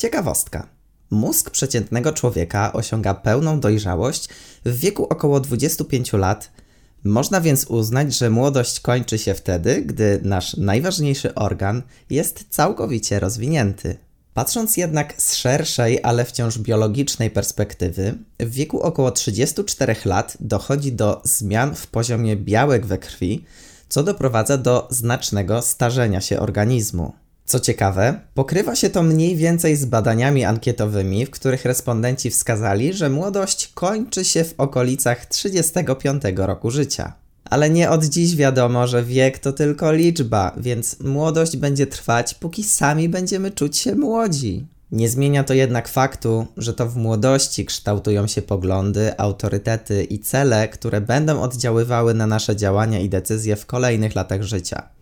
Ciekawostka. Mózg przeciętnego człowieka osiąga pełną dojrzałość w wieku około 25 lat. Można więc uznać, że młodość kończy się wtedy, gdy nasz najważniejszy organ jest całkowicie rozwinięty. Patrząc jednak z szerszej, ale wciąż biologicznej perspektywy, w wieku około 34 lat dochodzi do zmian w poziomie białek we krwi, co doprowadza do znacznego starzenia się organizmu. Co ciekawe, pokrywa się to mniej więcej z badaniami ankietowymi, w których respondenci wskazali, że młodość kończy się w okolicach 35 roku życia. Ale nie od dziś wiadomo, że wiek to tylko liczba, więc młodość będzie trwać, póki sami będziemy czuć się młodzi. Nie zmienia to jednak faktu, że to w młodości kształtują się poglądy, autorytety i cele, które będą oddziaływały na nasze działania i decyzje w kolejnych latach życia.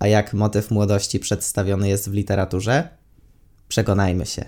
A jak motyw młodości przedstawiony jest w literaturze? Przekonajmy się.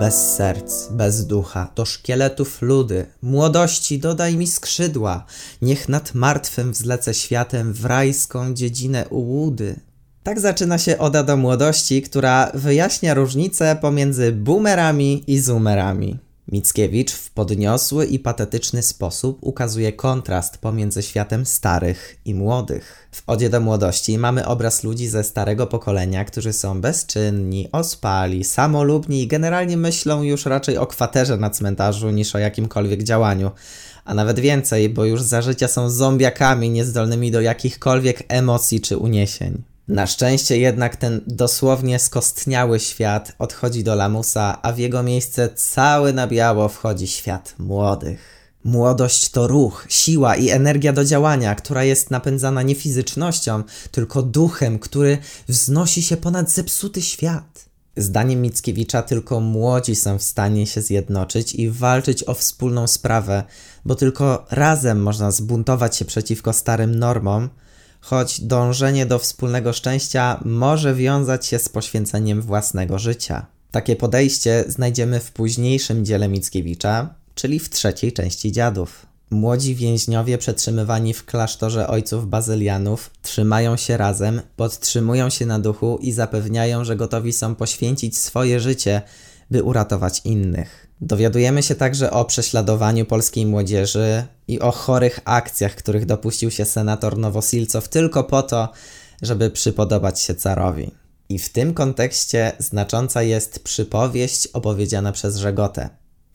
Bez serc, bez ducha, do szkieletów ludy, młodości dodaj mi skrzydła, niech nad martwym wzlecę światem w rajską dziedzinę ułudy. Tak zaczyna się Oda do młodości, która wyjaśnia różnicę pomiędzy boomerami i zoomerami. Mickiewicz w podniosły i patetyczny sposób ukazuje kontrast pomiędzy światem starych i młodych. W Odzie do młodości mamy obraz ludzi ze starego pokolenia, którzy są bezczynni, ospali, samolubni i generalnie myślą już raczej o kwaterze na cmentarzu niż o jakimkolwiek działaniu. A nawet więcej, bo już za życia są zombiakami niezdolnymi do jakichkolwiek emocji czy uniesień. Na szczęście jednak ten dosłownie skostniały świat odchodzi do lamusa, a w jego miejsce cały na biało wchodzi świat młodych. Młodość to ruch, siła i energia do działania, która jest napędzana nie fizycznością, tylko duchem, który wznosi się ponad zepsuty świat. Zdaniem Mickiewicza tylko młodzi są w stanie się zjednoczyć i walczyć o wspólną sprawę, bo tylko razem można zbuntować się przeciwko starym normom, choć dążenie do wspólnego szczęścia może wiązać się z poświęceniem własnego życia. Takie podejście znajdziemy w późniejszym dziele Mickiewicza, czyli w trzeciej części Dziadów. Młodzi więźniowie przetrzymywani w klasztorze ojców bazylianów trzymają się razem, podtrzymują się na duchu i zapewniają, że gotowi są poświęcić swoje życie, by uratować innych. Dowiadujemy się także o prześladowaniu polskiej młodzieży i o chorych akcjach, których dopuścił się senator Nowosilcow tylko po to, żeby przypodobać się carowi. I w tym kontekście znacząca jest przypowieść opowiedziana przez Żegotę.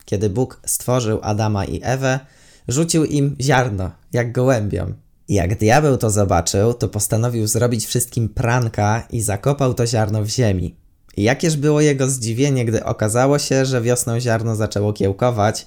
Kiedy Bóg stworzył Adama i Ewę, rzucił im ziarno, jak gołębiom. I jak diabeł to zobaczył, to postanowił zrobić wszystkim pranka i zakopał to ziarno w ziemi. Jakież było jego zdziwienie, gdy okazało się, że wiosną ziarno zaczęło kiełkować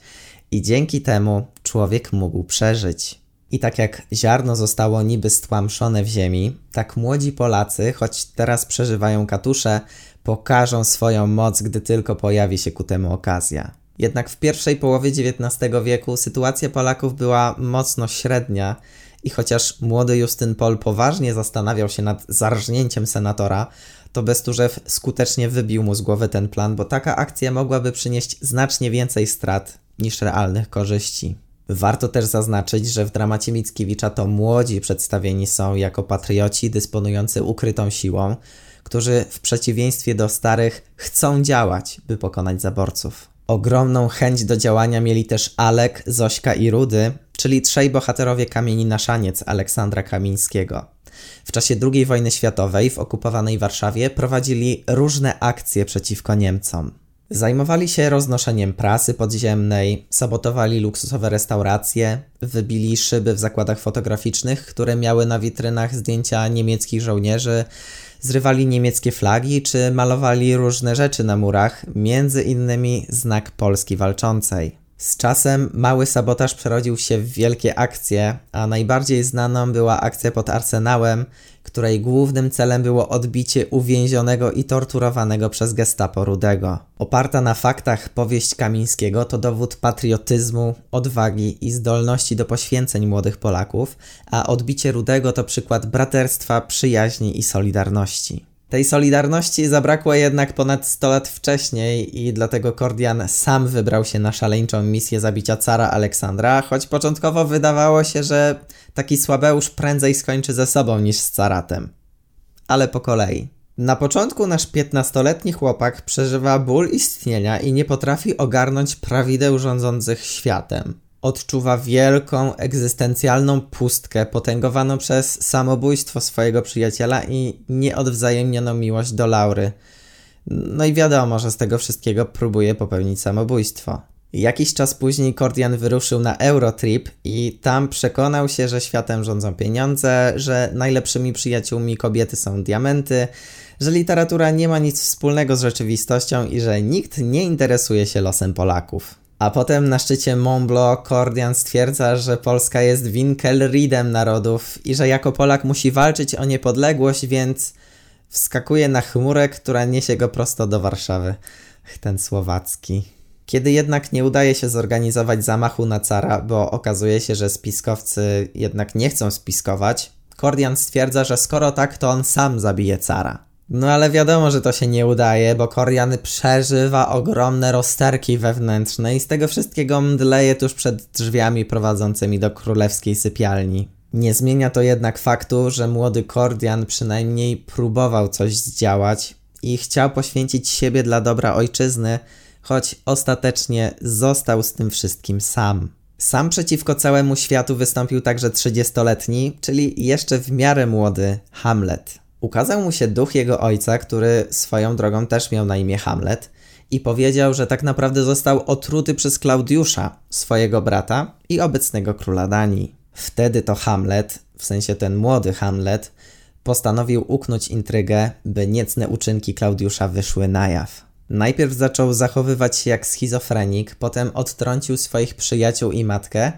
i dzięki temu człowiek mógł przeżyć. I tak jak ziarno zostało niby stłamszone w ziemi, tak młodzi Polacy, choć teraz przeżywają katusze, pokażą swoją moc, gdy tylko pojawi się ku temu okazja. Jednak w pierwszej połowie XIX wieku sytuacja Polaków była mocno średnia i chociaż młody Justyn Pol poważnie zastanawiał się nad zarżnięciem senatora, to Bestúżew skutecznie wybił mu z głowy ten plan, bo taka akcja mogłaby przynieść znacznie więcej strat niż realnych korzyści. Warto też zaznaczyć, że w dramacie Mickiewicza to młodzi przedstawieni są jako patrioci dysponujący ukrytą siłą, którzy w przeciwieństwie do starych chcą działać, by pokonać zaborców. Ogromną chęć do działania mieli też Alek, Zośka i Rudy, czyli trzej bohaterowie kamieni na szaniec Aleksandra Kamińskiego. W czasie II wojny światowej w okupowanej Warszawie prowadzili różne akcje przeciwko Niemcom. Zajmowali się roznoszeniem prasy podziemnej, sabotowali luksusowe restauracje, wybili szyby w zakładach fotograficznych, które miały na witrynach zdjęcia niemieckich żołnierzy, zrywali niemieckie flagi czy malowali różne rzeczy na murach, między innymi znak Polski walczącej. Z czasem mały sabotaż przerodził się w wielkie akcje, a najbardziej znaną była akcja pod Arsenałem, której głównym celem było odbicie uwięzionego i torturowanego przez gestapo Rudego. Oparta na faktach powieść Kamińskiego to dowód patriotyzmu, odwagi i zdolności do poświęceń młodych Polaków, a odbicie Rudego to przykład braterstwa, przyjaźni i solidarności. Tej solidarności zabrakło jednak ponad 100 lat wcześniej i dlatego Kordian sam wybrał się na szaleńczą misję zabicia cara Aleksandra, choć początkowo wydawało się, że taki słabeusz prędzej skończy ze sobą niż z caratem. Ale po kolei. Na początku nasz 15-letni chłopak przeżywa ból istnienia i nie potrafi ogarnąć prawideł rządzących światem. Odczuwa wielką, egzystencjalną pustkę potęgowaną przez samobójstwo swojego przyjaciela i nieodwzajemnioną miłość do Laury. No i wiadomo, że z tego wszystkiego próbuje popełnić samobójstwo. Jakiś czas później Kordian wyruszył na Eurotrip i tam przekonał się, że światem rządzą pieniądze, że najlepszymi przyjaciółmi kobiety są diamenty, że literatura nie ma nic wspólnego z rzeczywistością i że nikt nie interesuje się losem Polaków. A potem na szczycie Mont Blanc Kordian stwierdza, że Polska jest Winkelriedem narodów i że jako Polak musi walczyć o niepodległość, więc wskakuje na chmurę, która niesie go prosto do Warszawy. Ten słowacki. Kiedy jednak nie udaje się zorganizować zamachu na cara, bo okazuje się, że spiskowcy jednak nie chcą spiskować, Kordian stwierdza, że skoro tak, to on sam zabije cara. No ale wiadomo, że to się nie udaje, bo Korian przeżywa ogromne rozterki wewnętrzne i z tego wszystkiego mdleje tuż przed drzwiami prowadzącymi do królewskiej sypialni. Nie zmienia to jednak faktu, że młody Kordian przynajmniej próbował coś zdziałać i chciał poświęcić siebie dla dobra ojczyzny, choć ostatecznie został z tym wszystkim sam. Sam przeciwko całemu światu wystąpił także 30-letni, czyli jeszcze w miarę młody Hamlet. Ukazał mu się duch jego ojca, który swoją drogą też miał na imię Hamlet, i powiedział, że tak naprawdę został otruty przez Klaudiusza, swojego brata i obecnego króla Danii. Wtedy to Hamlet, w sensie ten młody Hamlet, postanowił uknąć intrygę, by niecne uczynki Klaudiusza wyszły na jaw. Najpierw zaczął zachowywać się jak schizofrenik, potem odtrącił swoich przyjaciół i matkę,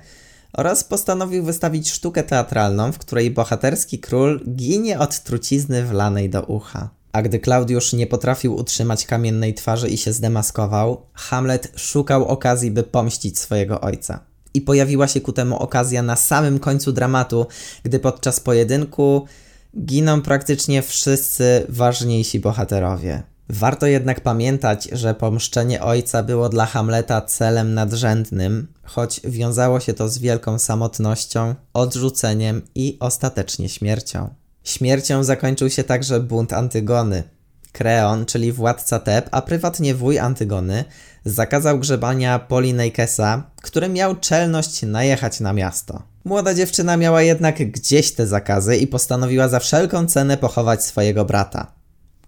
oraz postanowił wystawić sztukę teatralną, w której bohaterski król ginie od trucizny wlanej do ucha. A gdy Klaudiusz nie potrafił utrzymać kamiennej twarzy i się zdemaskował, Hamlet szukał okazji, by pomścić swojego ojca. I pojawiła się ku temu okazja na samym końcu dramatu, gdy podczas pojedynku giną praktycznie wszyscy ważniejsi bohaterowie. Warto jednak pamiętać, że pomszczenie ojca było dla Hamleta celem nadrzędnym, choć wiązało się to z wielką samotnością, odrzuceniem i ostatecznie śmiercią. Śmiercią zakończył się także bunt Antygony. Kreon, czyli władca Teb, a prywatnie wuj Antygony, zakazał grzebania Polinejkesa, który miał czelność najechać na miasto. Młoda dziewczyna miała jednak gdzieś te zakazy i postanowiła za wszelką cenę pochować swojego brata.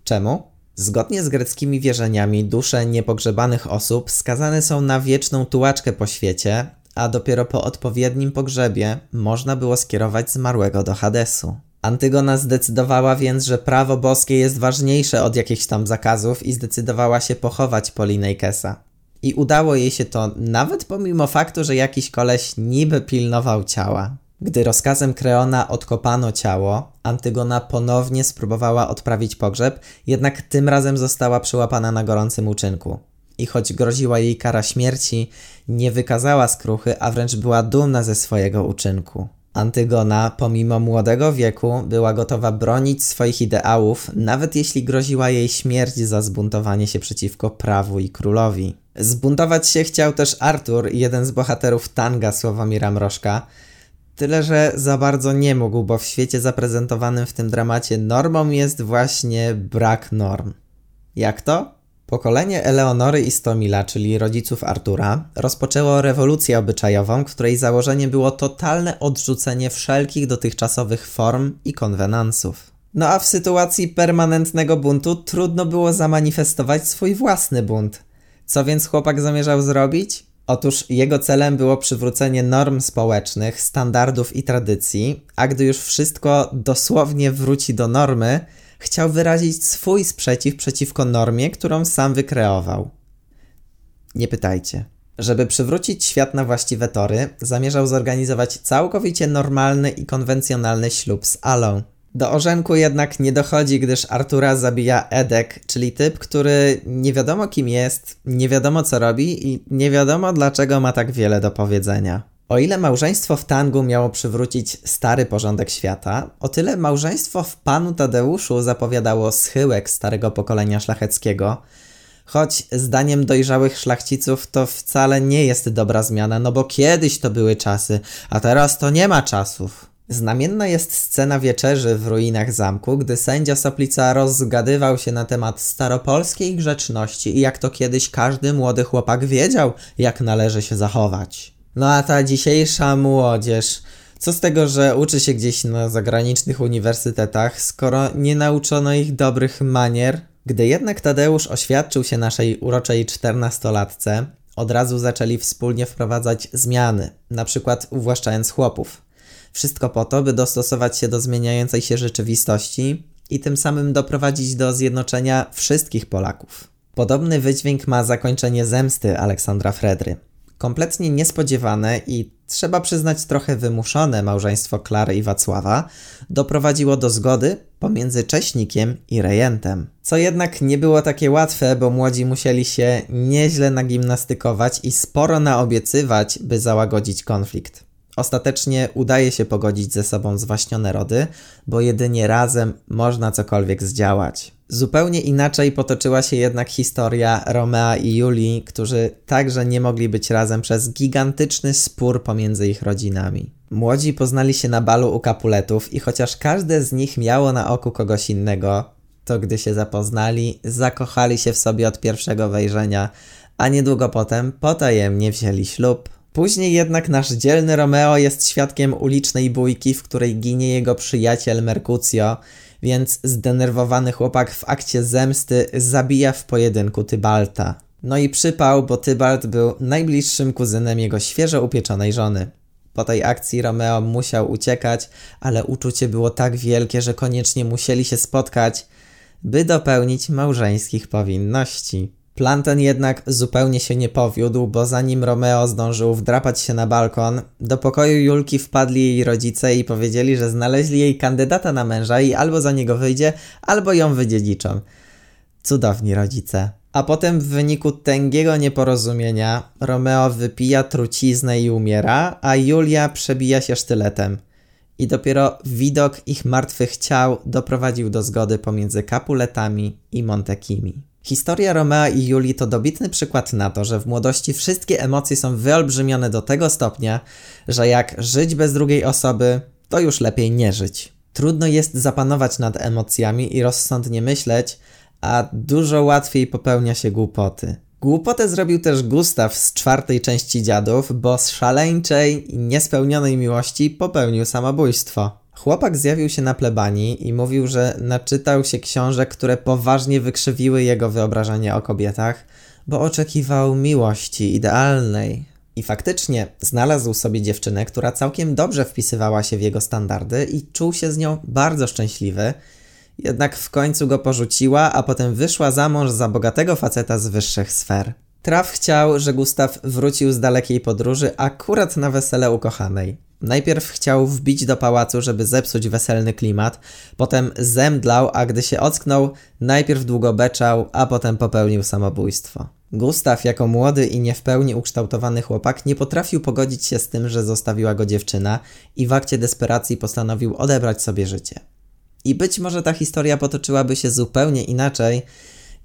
Czemu? Zgodnie z greckimi wierzeniami dusze niepogrzebanych osób skazane są na wieczną tułaczkę po świecie, a dopiero po odpowiednim pogrzebie można było skierować zmarłego do Hadesu. Antygona zdecydowała więc, że prawo boskie jest ważniejsze od jakichś tam zakazów i zdecydowała się pochować Polinejkesa. I udało jej się to nawet pomimo faktu, że jakiś koleś niby pilnował ciała. Gdy rozkazem Kreona odkopano ciało, Antygona ponownie spróbowała odprawić pogrzeb, jednak tym razem została przyłapana na gorącym uczynku. I choć groziła jej kara śmierci, nie wykazała skruchy, a wręcz była dumna ze swojego uczynku. Antygona, pomimo młodego wieku, była gotowa bronić swoich ideałów, nawet jeśli groziła jej śmierć za zbuntowanie się przeciwko prawu i królowi. Zbuntować się chciał też Artur, jeden z bohaterów tanga Sławomira Mrożka, Tyle, że za bardzo nie mógł, bo w świecie zaprezentowanym w tym dramacie normą jest właśnie brak norm. Jak to? Pokolenie Eleonory i Stomila, czyli rodziców Artura, rozpoczęło rewolucję obyczajową, której założeniem było totalne odrzucenie wszelkich dotychczasowych form i konwenansów. No a w sytuacji permanentnego buntu trudno było zamanifestować swój własny bunt. Co więc chłopak zamierzał zrobić? Otóż jego celem było przywrócenie norm społecznych, standardów i tradycji, a gdy już wszystko dosłownie wróci do normy, chciał wyrazić swój sprzeciw przeciwko normie, którą sam wykreował. Nie pytajcie. Żeby przywrócić świat na właściwe tory, zamierzał zorganizować całkowicie normalny i konwencjonalny ślub z Alą. Do orzenku jednak nie dochodzi, gdyż Artura zabija Edek, czyli typ, który nie wiadomo kim jest, nie wiadomo co robi i nie wiadomo dlaczego ma tak wiele do powiedzenia. O ile małżeństwo w Tangu miało przywrócić stary porządek świata, o tyle małżeństwo w Panu Tadeuszu zapowiadało schyłek starego pokolenia szlacheckiego, choć zdaniem dojrzałych szlachciców to wcale nie jest dobra zmiana, no bo kiedyś to były czasy, a teraz to nie ma czasów. Znamienna jest scena wieczerzy w ruinach zamku, gdy sędzia Soplica rozgadywał się na temat staropolskiej grzeczności i jak to kiedyś każdy młody chłopak wiedział, jak należy się zachować. No a ta dzisiejsza młodzież, co z tego, że uczy się gdzieś na zagranicznych uniwersytetach, skoro nie nauczono ich dobrych manier? Gdy jednak Tadeusz oświadczył się naszej uroczej czternastolatce, od razu zaczęli wspólnie wprowadzać zmiany, na przykład uwłaszczając chłopów. Wszystko po to, by dostosować się do zmieniającej się rzeczywistości i tym samym doprowadzić do zjednoczenia wszystkich Polaków. Podobny wydźwięk ma zakończenie zemsty Aleksandra Fredry. Kompletnie niespodziewane i trzeba przyznać trochę wymuszone małżeństwo Klary i Wacława doprowadziło do zgody pomiędzy Cześnikiem i Rejentem. Co jednak nie było takie łatwe, bo młodzi musieli się nieźle nagimnastykować i sporo naobiecywać, by załagodzić konflikt. Ostatecznie udaje się pogodzić ze sobą zwaśnione rody, bo jedynie razem można cokolwiek zdziałać. Zupełnie inaczej potoczyła się jednak historia Romea i Julii, którzy także nie mogli być razem przez gigantyczny spór pomiędzy ich rodzinami. Młodzi poznali się na balu u Kapuletów i chociaż każde z nich miało na oku kogoś innego, to gdy się zapoznali, zakochali się w sobie od pierwszego wejrzenia, a niedługo potem potajemnie wzięli ślub. Później jednak nasz dzielny Romeo jest świadkiem ulicznej bójki, w której ginie jego przyjaciel Mercutio, więc zdenerwowany chłopak w akcie zemsty zabija w pojedynku Tybalta. No i przypał, bo Tybalt był najbliższym kuzynem jego świeżo upieczonej żony. Po tej akcji Romeo musiał uciekać, ale uczucie było tak wielkie, że koniecznie musieli się spotkać, by dopełnić małżeńskich powinności. Plan ten jednak zupełnie się nie powiódł, bo zanim Romeo zdążył wdrapać się na balkon, do pokoju Julki wpadli jej rodzice i powiedzieli, że znaleźli jej kandydata na męża i albo za niego wyjdzie, albo ją wydziedziczą. Cudowni rodzice. A potem w wyniku tęgiego nieporozumienia Romeo wypija truciznę i umiera, a Julia przebija się sztyletem. I dopiero widok ich martwych ciał doprowadził do zgody pomiędzy Capuletami i Montekimi. Historia Romea i Julii to dobitny przykład na to, że w młodości wszystkie emocje są wyolbrzymione do tego stopnia, że jak żyć bez drugiej osoby, to już lepiej nie żyć. Trudno jest zapanować nad emocjami i rozsądnie myśleć, a dużo łatwiej popełnia się głupoty. Głupotę zrobił też Gustaw z czwartej części Dziadów, bo z szaleńczej i niespełnionej miłości popełnił samobójstwo. Chłopak zjawił się na plebanii i mówił, że naczytał się książek, które poważnie wykrzywiły jego wyobrażenie o kobietach, bo oczekiwał miłości idealnej. I faktycznie znalazł sobie dziewczynę, która całkiem dobrze wpisywała się w jego standardy i czuł się z nią bardzo szczęśliwy, jednak w końcu go porzuciła, a potem wyszła za mąż za bogatego faceta z wyższych sfer. Traf chciał, że Gustaw wrócił z dalekiej podróży akurat na wesele ukochanej. Najpierw chciał wbić do pałacu, żeby zepsuć weselny klimat, potem zemdlał, a gdy się ocknął, najpierw długo beczał, a potem popełnił samobójstwo. Gustaw, jako młody i nie w pełni ukształtowany chłopak, nie potrafił pogodzić się z tym, że zostawiła go dziewczyna i w akcie desperacji postanowił odebrać sobie życie. I być może ta historia potoczyłaby się zupełnie inaczej,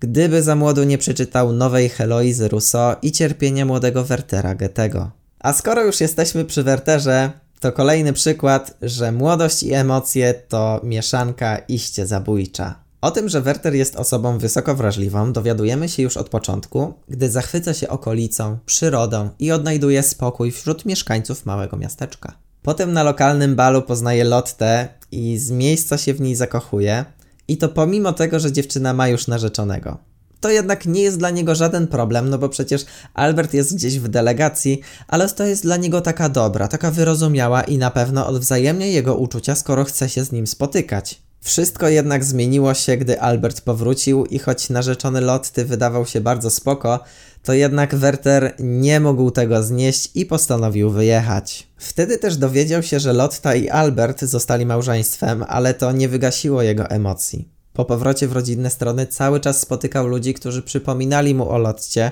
gdyby za młodu nie przeczytał nowej Heloizy Rousseau i cierpienia młodego Wertera Goethego. A skoro już jesteśmy przy Werterze, to kolejny przykład, że młodość i emocje to mieszanka iście zabójcza. O tym, że Werter jest osobą wysoko wrażliwą, dowiadujemy się już od początku, gdy zachwyca się okolicą, przyrodą i odnajduje spokój wśród mieszkańców małego miasteczka. Potem na lokalnym balu poznaje Lottę i z miejsca się w niej zakochuje, i to pomimo tego, że dziewczyna ma już narzeczonego to jednak nie jest dla niego żaden problem, no bo przecież Albert jest gdzieś w delegacji, ale to jest dla niego taka dobra, taka wyrozumiała i na pewno odwzajemnia jego uczucia, skoro chce się z nim spotykać. Wszystko jednak zmieniło się, gdy Albert powrócił i choć narzeczony Lotty wydawał się bardzo spoko, to jednak Werter nie mógł tego znieść i postanowił wyjechać. Wtedy też dowiedział się, że Lotta i Albert zostali małżeństwem, ale to nie wygasiło jego emocji. Po powrocie w rodzinne strony cały czas spotykał ludzi, którzy przypominali mu o Lotcie,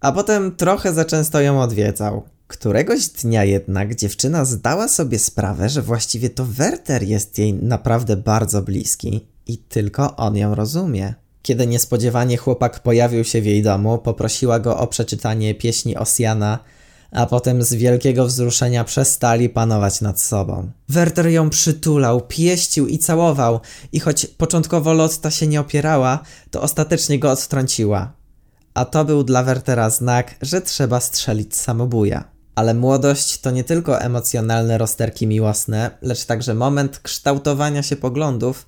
a potem trochę za często ją odwiedzał. Któregoś dnia jednak dziewczyna zdała sobie sprawę, że właściwie to Werter jest jej naprawdę bardzo bliski i tylko on ją rozumie. Kiedy niespodziewanie chłopak pojawił się w jej domu, poprosiła go o przeczytanie pieśni Osjana, a potem z wielkiego wzruszenia przestali panować nad sobą. Werter ją przytulał, pieścił i całował, i choć początkowo Lotta się nie opierała, to ostatecznie go odtrąciła. A to był dla Wertera znak, że trzeba strzelić samobuja. Ale młodość to nie tylko emocjonalne rozterki miłosne, lecz także moment kształtowania się poglądów,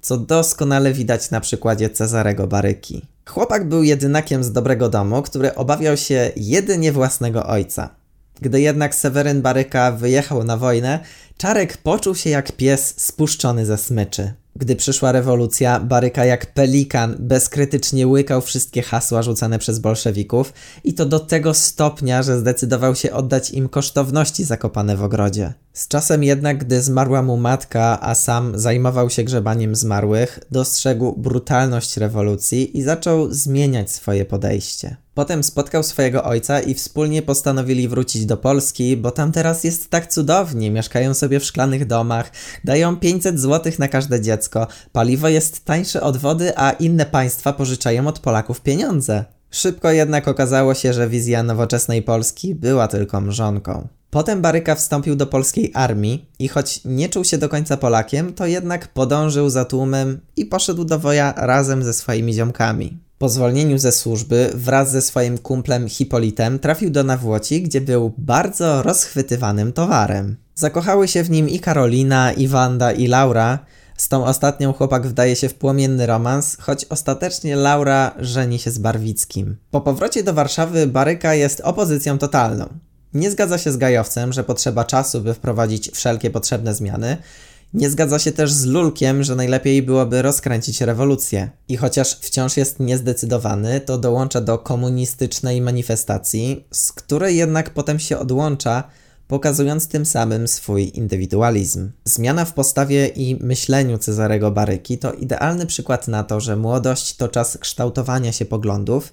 co doskonale widać na przykładzie Cezarego Baryki. Chłopak był jedynakiem z dobrego domu, który obawiał się jedynie własnego ojca. Gdy jednak Seweryn Baryka wyjechał na wojnę, Czarek poczuł się jak pies spuszczony ze smyczy. Gdy przyszła rewolucja, Baryka jak pelikan bezkrytycznie łykał wszystkie hasła rzucane przez bolszewików i to do tego stopnia, że zdecydował się oddać im kosztowności zakopane w ogrodzie. Z czasem jednak, gdy zmarła mu matka, a sam zajmował się grzebaniem zmarłych, dostrzegł brutalność rewolucji i zaczął zmieniać swoje podejście. Potem spotkał swojego ojca i wspólnie postanowili wrócić do Polski, bo tam teraz jest tak cudownie, mieszkają sobie w szklanych domach, dają 500 zł na każde dziecko, paliwo jest tańsze od wody, a inne państwa pożyczają od Polaków pieniądze. Szybko jednak okazało się, że wizja nowoczesnej Polski była tylko mrzonką. Potem Baryka wstąpił do polskiej armii i choć nie czuł się do końca Polakiem, to jednak podążył za tłumem i poszedł do woja razem ze swoimi ziomkami. Po zwolnieniu ze służby wraz ze swoim kumplem Hipolitem trafił do Nawłoci, gdzie był bardzo rozchwytywanym towarem. Zakochały się w nim i Karolina, i Wanda, i Laura. Z tą ostatnią chłopak wdaje się w płomienny romans, choć ostatecznie Laura żeni się z Barwickim. Po powrocie do Warszawy Baryka jest opozycją totalną. Nie zgadza się z Gajowcem, że potrzeba czasu, by wprowadzić wszelkie potrzebne zmiany. Nie zgadza się też z Lulkiem, że najlepiej byłoby rozkręcić rewolucję. I chociaż wciąż jest niezdecydowany, to dołącza do komunistycznej manifestacji, z której jednak potem się odłącza, pokazując tym samym swój indywidualizm. Zmiana w postawie i myśleniu Cezarego Baryki to idealny przykład na to, że młodość to czas kształtowania się poglądów,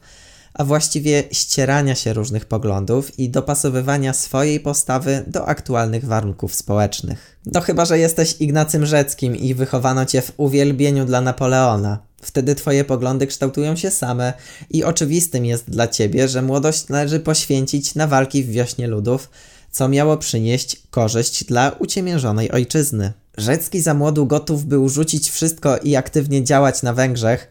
a właściwie ścierania się różnych poglądów i dopasowywania swojej postawy do aktualnych warunków społecznych. No chyba, że jesteś Ignacym Rzeckim i wychowano cię w uwielbieniu dla Napoleona. Wtedy twoje poglądy kształtują się same i oczywistym jest dla ciebie, że młodość należy poświęcić na walki w wiośnie ludów, co miało przynieść korzyść dla uciemiężonej ojczyzny. Rzecki za młodu gotów był rzucić wszystko i aktywnie działać na Węgrzech,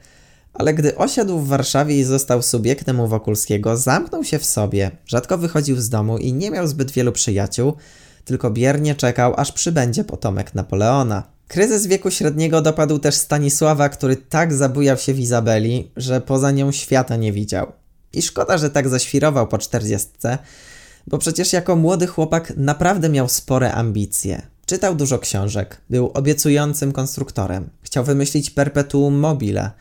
ale gdy osiadł w Warszawie i został subiektem u Wokulskiego, zamknął się w sobie, rzadko wychodził z domu i nie miał zbyt wielu przyjaciół, tylko biernie czekał, aż przybędzie potomek Napoleona. Kryzys wieku średniego dopadł też Stanisława, który tak zabujał się w Izabeli, że poza nią świata nie widział. I szkoda, że tak zaświrował po czterdziestce, bo przecież jako młody chłopak naprawdę miał spore ambicje. Czytał dużo książek, był obiecującym konstruktorem, chciał wymyślić perpetuum mobile –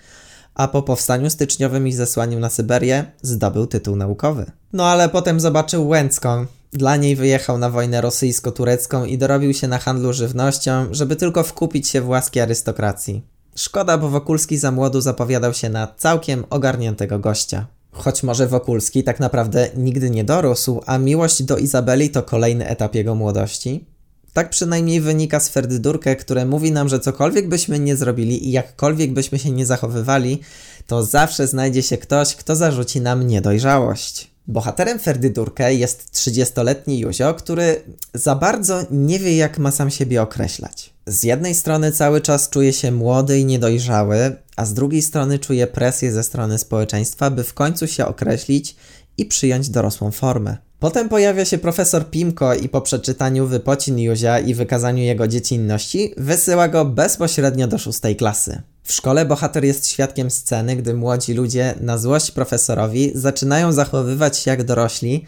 a po powstaniu styczniowym i zesłaniu na Syberię zdobył tytuł naukowy. No ale potem zobaczył Łęcką. Dla niej wyjechał na wojnę rosyjsko-turecką i dorobił się na handlu żywnością, żeby tylko wkupić się w łaski arystokracji. Szkoda, bo Wokulski za młodu zapowiadał się na całkiem ogarniętego gościa. Choć może Wokulski tak naprawdę nigdy nie dorósł, a miłość do Izabeli to kolejny etap jego młodości, tak przynajmniej wynika z Ferdydurkę, które mówi nam, że cokolwiek byśmy nie zrobili i jakkolwiek byśmy się nie zachowywali, to zawsze znajdzie się ktoś, kto zarzuci nam niedojrzałość. Bohaterem Ferdydurkę jest 30-letni Juzio, który za bardzo nie wie, jak ma sam siebie określać. Z jednej strony cały czas czuje się młody i niedojrzały, a z drugiej strony czuje presję ze strony społeczeństwa, by w końcu się określić i przyjąć dorosłą formę. Potem pojawia się profesor Pimko i po przeczytaniu wypocin Józia i wykazaniu jego dziecinności wysyła go bezpośrednio do szóstej klasy. W szkole bohater jest świadkiem sceny, gdy młodzi ludzie na złość profesorowi zaczynają zachowywać się jak dorośli,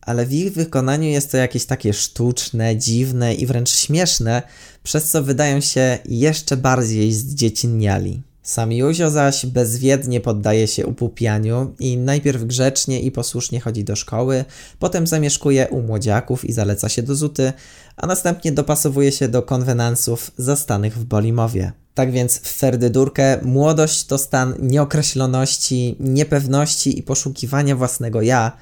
ale w ich wykonaniu jest to jakieś takie sztuczne, dziwne i wręcz śmieszne, przez co wydają się jeszcze bardziej zdziecinniali. Sam Józio zaś bezwiednie poddaje się upupianiu i najpierw grzecznie i posłusznie chodzi do szkoły, potem zamieszkuje u młodziaków i zaleca się do zuty, a następnie dopasowuje się do konwenansów zastanych w Bolimowie. Tak więc w Ferdydurkę młodość to stan nieokreśloności, niepewności i poszukiwania własnego ja,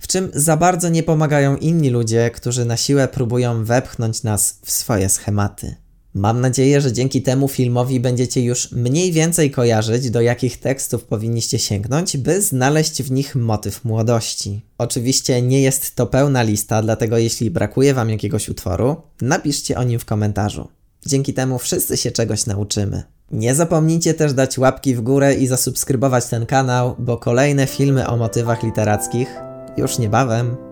w czym za bardzo nie pomagają inni ludzie, którzy na siłę próbują wepchnąć nas w swoje schematy. Mam nadzieję, że dzięki temu filmowi będziecie już mniej więcej kojarzyć, do jakich tekstów powinniście sięgnąć, by znaleźć w nich motyw młodości. Oczywiście nie jest to pełna lista, dlatego jeśli brakuje Wam jakiegoś utworu, napiszcie o nim w komentarzu. Dzięki temu wszyscy się czegoś nauczymy. Nie zapomnijcie też dać łapki w górę i zasubskrybować ten kanał, bo kolejne filmy o motywach literackich już niebawem.